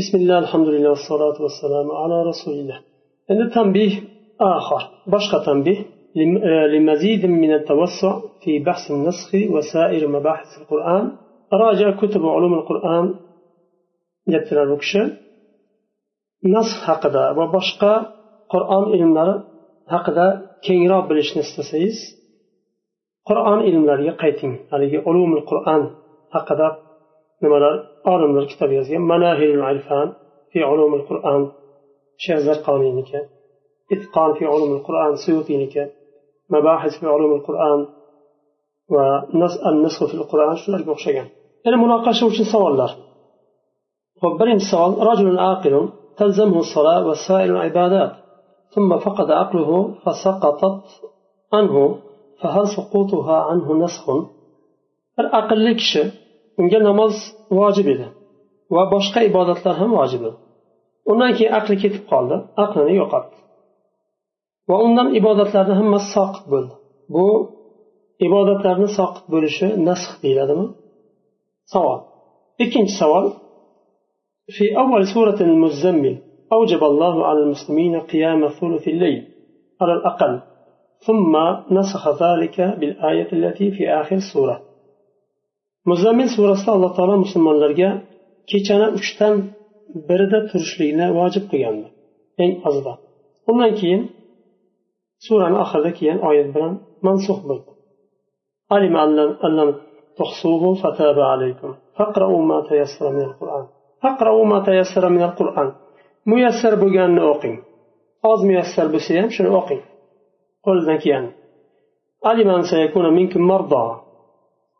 بسم الله الحمد لله والصلاة والسلام على رسول الله عند تنبيه آخر بشقى تنبيه لمزيد من التوسع في بحث النسخ وسائر مباحث القرآن. راجع كتب علوم القرآن يبتلى الركشة. نسخ boshqa qur'on ilmlari haqida kengroq bilishni istasangiz qur'on ilmlariga qayting haligi ulumul qur'on haqida nimalar olimlar kitob yozgan manahilul irfan fi ulumul qur'on shayx zarqoniyniki itqon fi ulumul qur'on suyutiyniki mabahis fi ulumul qur'on va nasl fil qur'on shularga o'xshagan yana munoqasha uchun savollar ho'p birinchi savol rajulun aqilun تلزمه الصلاة وسائر العبادات ثم فقد عقله فسقطت عنه فهل سقوطها عنه نسخ bir aqlli kishi unga namoz vojib edi va boshqa ibodatlar ham vojib edi undan keyin aqli ketib qoldi aqlini yo'qotdi va undan ibodatlarni hammasi soqit bo'ldi bu ibodatlarni soqit bo'lishi nasx deyiladimi savol ikkinchi savol في أول سورة المزمل أوجب الله على المسلمين قيام ثلث الليل على الأقل ثم نسخ ذلك بالآية التي في آخر السورة muzammil surasida alloh taolo musulmonlarga kechani uchdan birida turishlikni vojib qilgandi eng ozida undan keyin surani oxirida kelgan oyat bilan mansux bo'ldi علم أن لم تحصوه فتاب عليكم فاقرأوا ما تيسر من القرآن فاقرأوا ما تيسر من القرآن muyassar bo'lganini o'qing oz muyassar bo'lsa ham shuni o'qing qo'lidan kelgan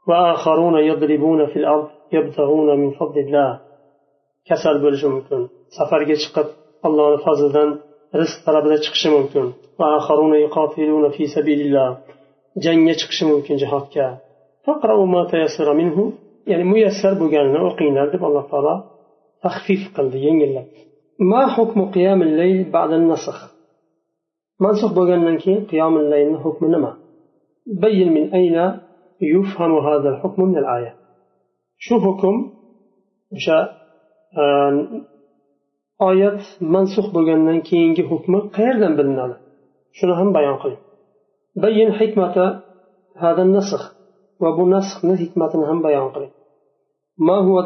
وآخرون يضربون في الأرض يبتغون من فضل الله. كسر بلش ممكن. سفر جشقت الله فضل دن رزق طلب جشقش ممكن. وآخرون يقاتلون في سبيل الله. جن جشقش ممكن جهاد كا فقرأوا ما تيسر منه. يعني ميسر بقالنا وقينا دب الله تعالى تخفيف قلبي ينجل ما حكم قيام الليل بعد النسخ؟ منسخ بقالنا كي قيام الليل حكم نما. بين من أين يفهم هذا الحكم من الآية. شو حكم؟ مشاء آه، آية منسوخ بغنن كي ينجي حكم قير دن بلنال شنو هم بيان قلي بيّن حكمة هذا النسخ وبو نسخ حكمة هم بيان قلي ما هو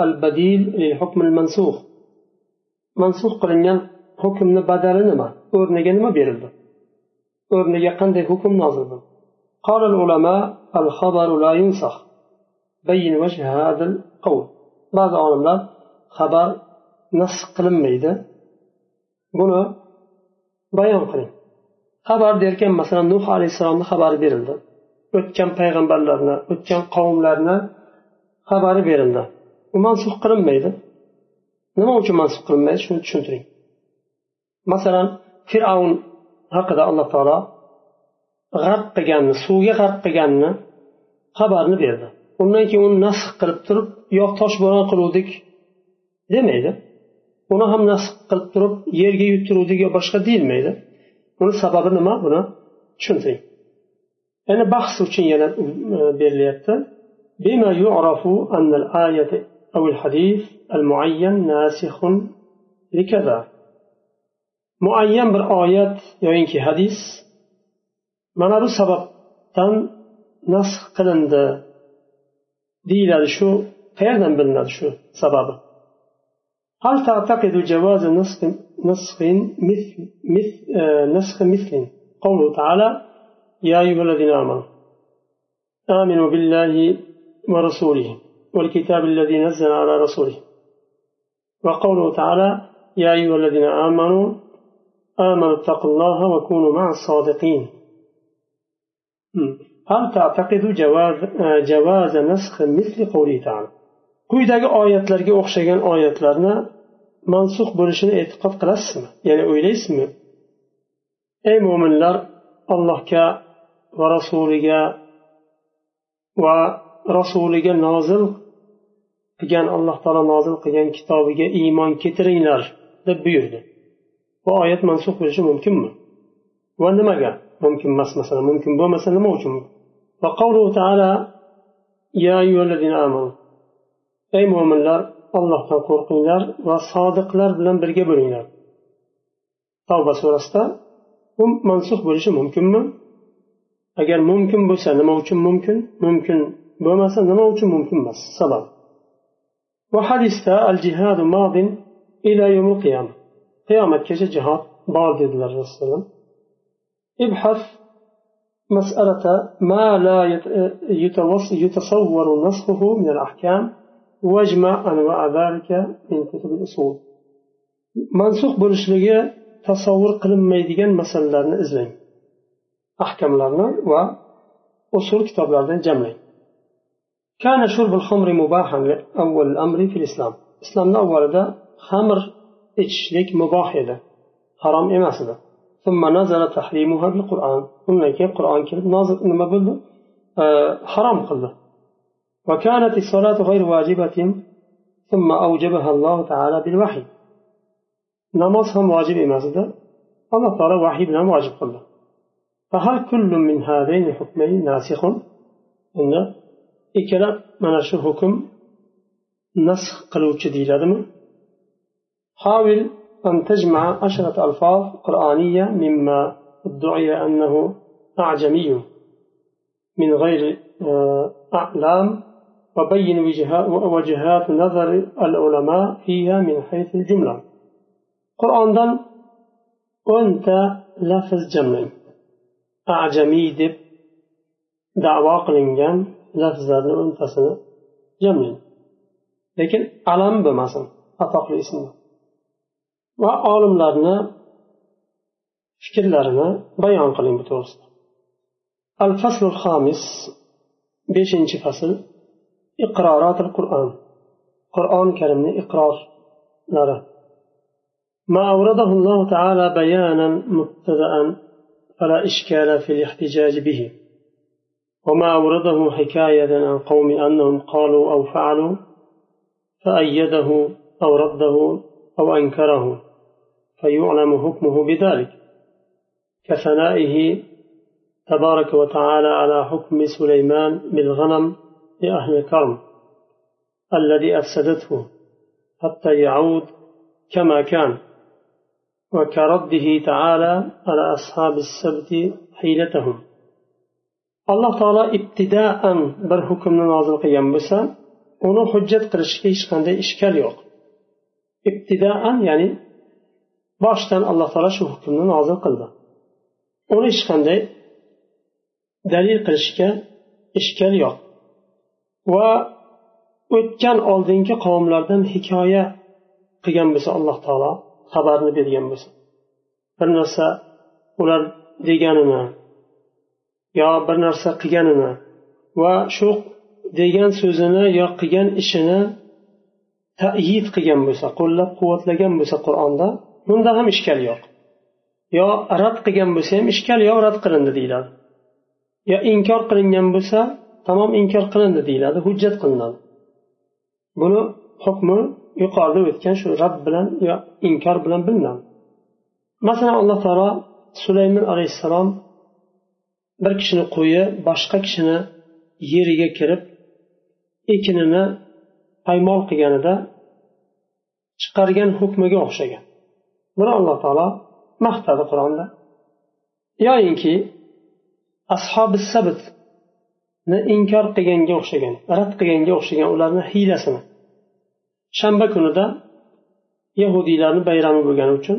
البديل للحكم المنسوخ؟ منسوخ قلنين حكم نبادل نما أرنجا نما بيرد أرنجا قنده حكم نازل بلنال قال العلماء الخبر لا ينسخ بين وجه هذا القول بعض العلماء xabar nasx qilinmaydi buni bayon qiling xabar derkan masalan nuh alayhissalomni xabari berildi o'tgan payg'ambarlarni o'tgan qavmlarni xabari berildi u mansux qilinmaydi nima uchun mansux qilinmaydi shuni tushuntiring masalan fir'avn haqida alloh taolo g'arq qilganni suvga g'arq qilganni xabarini berdi undan keyin uni nasx qilib turib yo'q toshbo'ron qiluvdik demaydi uni ham nasx qilib turib yerga yuttiruvdik yo boshqa deyilmaydi uni sababi nima buni tushuntiring yana bahs uchun yana berilyapti بما يعرف أن الآية أو الحديث المعين ناسخ لكذا معين بالآيات yoyinki hadis mana bu sababdan nasx qilindi deyiladi shu qayerdan bilinadi shu sababi? هل تعتقد جواز نسخ نسخ مثل, مثل نسخ مثل قوله تعالى يا أيها الذين آمنوا آمنوا بالله ورسوله والكتاب الذي نزل على رسوله وقوله تعالى يا أيها الذين آمنوا آمنوا اتقوا الله وكونوا مع الصادقين هل تعتقد جواز, جواز نسخ مثل قوله تعالى quyidagi oyatlarga o'xshagan oyatlarni mansux bo'lishini e'tiqod qilasizmi ya'ni o'ylaysizmi ey mo'minlar allohga va rasuliga va rasuliga nozil qilgan alloh taolo nozil qilgan kitobiga iymon keltiringlar deb buyurdi bu oyat mansux bo'lishi mumkinmi va nimaga Mumkin emas masalan mumkin bo'lmasa nima uchun? Va qavluhu taala ya amanu ey mo'minlar allohdan qo'rqinglar va sodiqlar bilan birga bo'linglar. Tavba surasida bu mansux bo'lishi mumkinmi? Agar mumkin bo'lsa nima uchun mumkin? Mumkin bo'lmasa nima uchun mumkin emas? Sabab. Va hadisda al jihadu madin ila yawmil qiyama qiyomatgacha jihod bor dedilar rasululloh ابحث مسألة ما لا يتصور نسخه من الأحكام واجمع أنواع ذلك من كتب الأصول منسوخ bo'lishligi tasavvur qilinmaydigan masalalarni izlang ahkamlarni va usul kitoblardan jamlang كان شرب الخمر مباحا أول الأمر في الإسلام إسلامنا أولدا خمر إتشليك مباح edi harom emas edi ثم نزل تحريمها بالقرآن. ثم كي القرآن كي نزل إنما بل آه، حرام قلنا. وكانت الصلاة غير واجبة ثم أوجبها الله تعالى بالوحي. نمصها واجب إيه مسجد الله تعالى وحي بنا واجب قلنا. فهل كل من هذين الحكمين ناسخ؟ إن إكلا إيه من الشهكم نسخ قلوك ديلا دم حاول أن تجمع عشرة ألفاظ قرآنية مما ادعي أنه أعجمي من غير آه، أعلام وبين وجهات نظر العلماء فيها من حيث الجملة. قرآن دان أنت لفظ جمل أعجمي دب دعوة قلنجان لفظ أنت جمل لكن علم بمثل أطاق الإسلام va olimlarni fikrlarini bayon qiling bu to'g'risida al faslul xomis beshinchi fasl iqrorotil qur'on qur'oni karimni iqrorlari ما أورده الله تعالى بيانا مبتدأ فلا إشكال في الاحتجاج به وما أورده حكاية عن قوم أنهم قالوا أو فعلوا فأيده أو رده أو أنكره فيعلم حكمه بذلك. كثنائه تبارك وتعالى على حكم سليمان بالغنم لأهل الكرم الذي أفسدته حتى يعود كما كان. وكرده تعالى على أصحاب السبت حيلتهم. alloh taolo ibtidoan bir hukmni nozil qilgan bo'lsa uni hujjat qilishga hech qanday ishkal yo'q ibtidoan ya'ni boshdan alloh taolo shu hukmni nozil qildi uni hech qanday dalil qilishga ishkal yo'q va o'tgan oldingi qavmlardan hikoya qilgan bo'lsa alloh taolo xabarni bergan bo'lsa. Bir narsa ular deganini yo bir narsa qilganini va shu degan so'zini yo qilgan ishini tayid qilgan bo'lsa qo'llab quvvatlagan bo'lsa qur'onda bunda ham ishkal yo'q. Yo rad qilgan bo'lsa ham ishkal yo'q rad qilindi deyiladi. Yo inkor qilingan bo'lsa tamom inkor qilindi deyiladi hujjat qilinadi. Buni hukmi yuqorida o'tgan shu rad bilan yo inkor bilan bilinadi. Masalan alloh taolo sulaymon alayhissalom bir kishini qo'yi boshqa kishini yeriga kirib ekinini paymol qilganida chiqargan hukmiga o'xshagan. Buni alloh taolo maqtadi qur'onda. Yoyinki ashobi sabitni inkor qilganga o'xshagan rad qilganga o'xshagan ularni hiylasini shanba kunida yahudiylarni bayrami bo'lgani uchun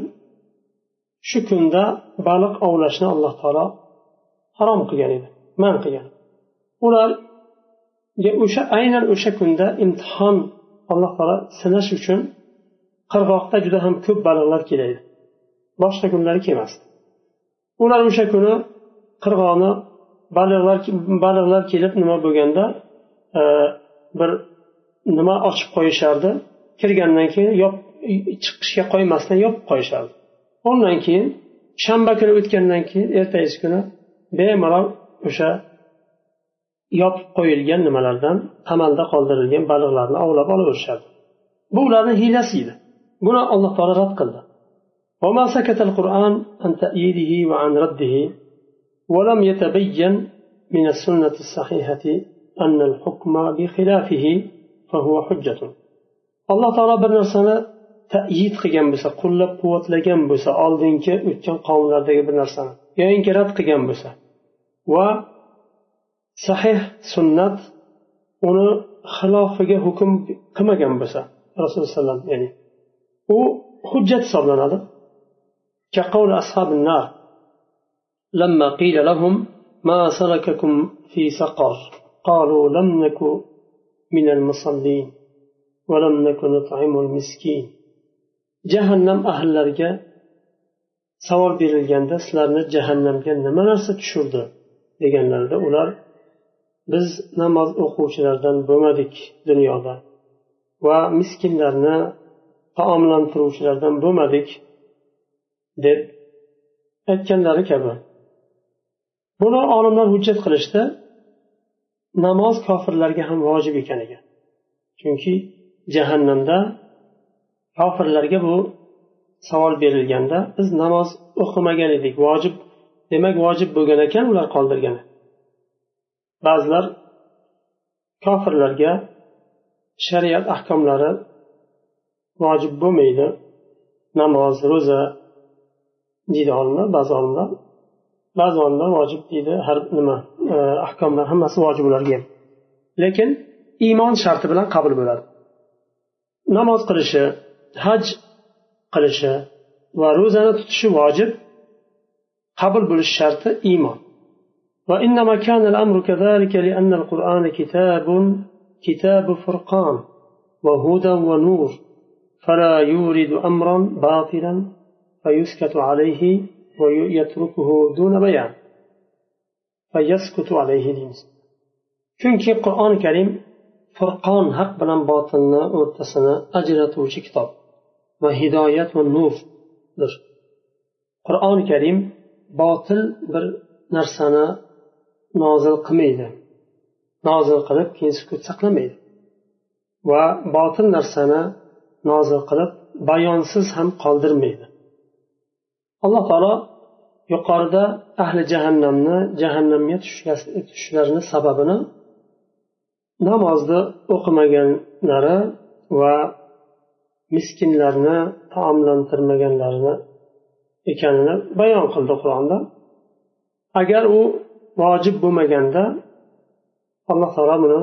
shu kunda baliq ovlashni alloh taolo harom qilgan edi man qilgan. Ular o'sha aynan o'sha kunda imtihon alloh taolo sinash uchun qirg'oqda juda ham ko'p baliqlar keladi boshqa kunlari kelmasdi. Ular o'sha kuni qirg'oqni baliqlar baliqlar kelib nima bo'lganda e, bir nima ochib qo'yishardi? Kirgandan keyin yop chiqishga qo'ymasdan yopib qo'yishardi. Undan keyin shanba kuni o'tgandan keyin ertasi kuni bemalol o'sha yopib qo'yilgan nimalardan qamalda qoldirilgan baliqlarni ovlab olaverishadi bu ularni hiylasi edi buni alloh taolo rad qildi وما سكت القرآن عن تأييده وعن رده ولم يتبين من السنة الصحيحة أن الحكم بخلافه فهو حجة alloh taolo bir narsani tayid qilgan bo'lsa qo'llab quvvatlagan bo'lsa oldingi o'tgan qavmlardagi bir narsani yoyinki rad qilgan bo'lsa va sahih sunnat uni xilofiga hukm qilmagan bo'lsa rasululloh alayhi vasallam ya'ni u hujjat hisoblanadi كقول أصحاب النار لما قيل لهم ما سلككم في سقر قالوا لم نك من المصلين ولم نك نطعم المسكين jahannam ahllariga savol berilganda sizlarni jahannamga nima narsa tushirdi deganlarida ular biz namoz o'quvchilardan bo'lmadik dunyoda va miskinlarni taomlantiruvchilardan bo'lmadik deb aytganlari kabi. Buni olimlar hujjat qilishdi namoz kofirlarga ham vojib ekaniga chunki jahannamda kofirlarga bu savol berilganda biz namoz o'qimagan edik vojib demak vojib bo'lgan ekan ular qoldirgan. Ba'zilar kofirlarga shariat ahkomlari vojib bo'lmaydi namoz ro'za deydi olimlar ba'zi olimlar. Ba'zi olimlar vojib deydi har nima e, ahkomlar hammasi vojib ularga. Lekin iymon sharti bilan qabul bo'ladi. Namoz qilishi haj qilishi va ro'zani tutishi vojib qabul bo'lishi sharti iymon. وإنما كان الأمر كذلك لأن القرآن كتاب كتاب فرقان وهدى ونور فلا يورد أمرا باطلا فيسكت عليه ويتركه دون بيان فيسكت عليه deymiz chunki qur'oni karim furqon haq bilan botilni o'rtasini ajratuvchi kitob va hidoyat va nurdir qur'oni karim botil bir narsani nozil qilmaydi. Nozil qilib keyin sukut saqlamaydi. Va botil narsani nozil qilib bayonsiz ham qoldirmaydi. Alloh taolo yuqorida ahli jahannamni jahannamga tushishlarini sababini namozni o'qimaganlari va miskinlarni taomlantirmaganlarini ekanini bayon qildi qur'onda. Agar u vojib bo'lmaganda alloh taolo buni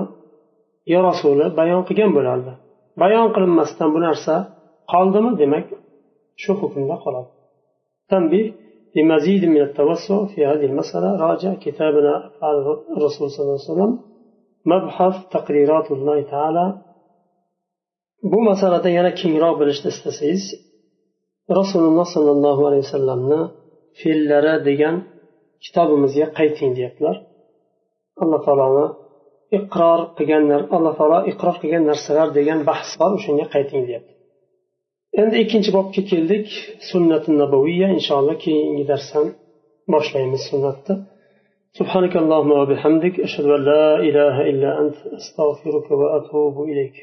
yo rasuli bayon qilgan bo'lardi bayon qilinmasdan bu narsa qoldimi demak shu hukmda qoladi تنبيه لمزيد من التوسع في هذه المسألة راجع كتابنا أفعال الرسول صلى الله عليه وسلم مبحث تقريرات الله تعالى bu masalada yana kengroq bilishni istasangiz rasululloh sollallohu alayhi vasallamni fe'llari degan kitobimizga qayting deyaptilar alloh taoloni iqror qilgan alloh taolo iqror qilgan narsalar degan bahs bor o'shanga qayting deyapti endi ikkinchi bobga keldik sunnati nabaviya inshaalloh keyingi darsdan boshlaymiz sunnatni سبحانك اللهم وبحمدك أشهد أن لا إله إلا أنت أستغفرك وأتوب إليك